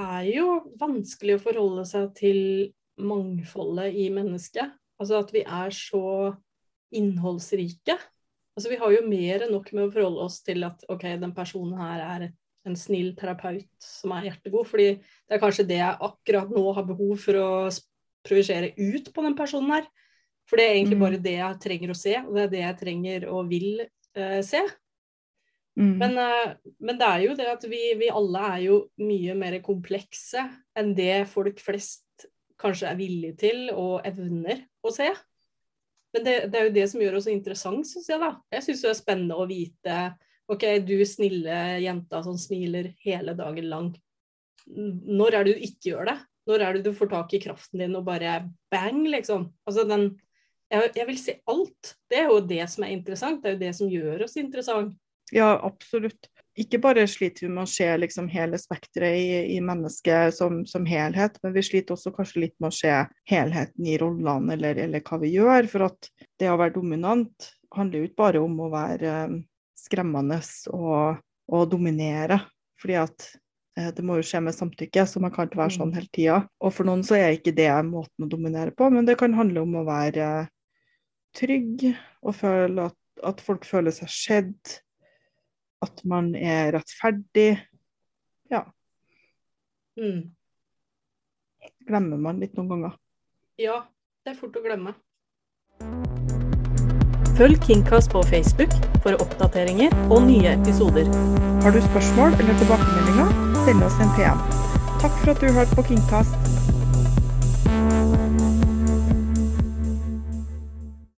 er jo vanskelig å forholde seg til mangfoldet i mennesket. Altså at vi er så innholdsrike. Altså vi har jo mer enn nok med å forholde oss til at ok, den personen her er en snill terapeut som er hjertegod. Fordi det er kanskje det jeg akkurat nå har behov for å projisere ut på den personen her. For det er egentlig mm. bare det jeg trenger å se, og det er det jeg trenger og vil eh, se. Mm. Men, uh, men, det er jo det at vi, vi, alle er jo mye mer komplekse enn det folk flest kanskje er villige til og evner å se. Men det, det er jo det som gjør oss så interessant, syns jeg. da. Jeg syns det er spennende å vite OK, du snille jenta som smiler hele dagen lang. Når er det du ikke gjør det? Når er det du får tak i kraften din og bare bang, liksom? Altså den jeg, jeg, vil si alt. Det er jo det som er interessant. Det er jo det som gjør oss interessant. Ja, absolutt. Ikke bare sliter vi med å se liksom hele spekteret i, i, mennesket som, som, helhet, men vi sliter også kanskje litt med å se helheten i rollene eller, eller hva vi gjør. For at det å være dominant handler jo ikke bare om å være skremmende og, og dominere. Fordi at eh, det må jo skje med samtykke, så man kan ikke være sånn mm. hele tida. Og for noen så er ikke det måten å dominere på, men det kan handle om å være trygg og føle at, at folk føler seg sett. At man er rettferdig. Ja. Mm. Glemmer man litt noen ganger. Ja, det er fort å glemme. Følg Kingcast på Facebook for oppdateringer og nye episoder. Har du spørsmål eller tilbakemeldinger, send oss en PM. Takk for at du hørte på Kingcast.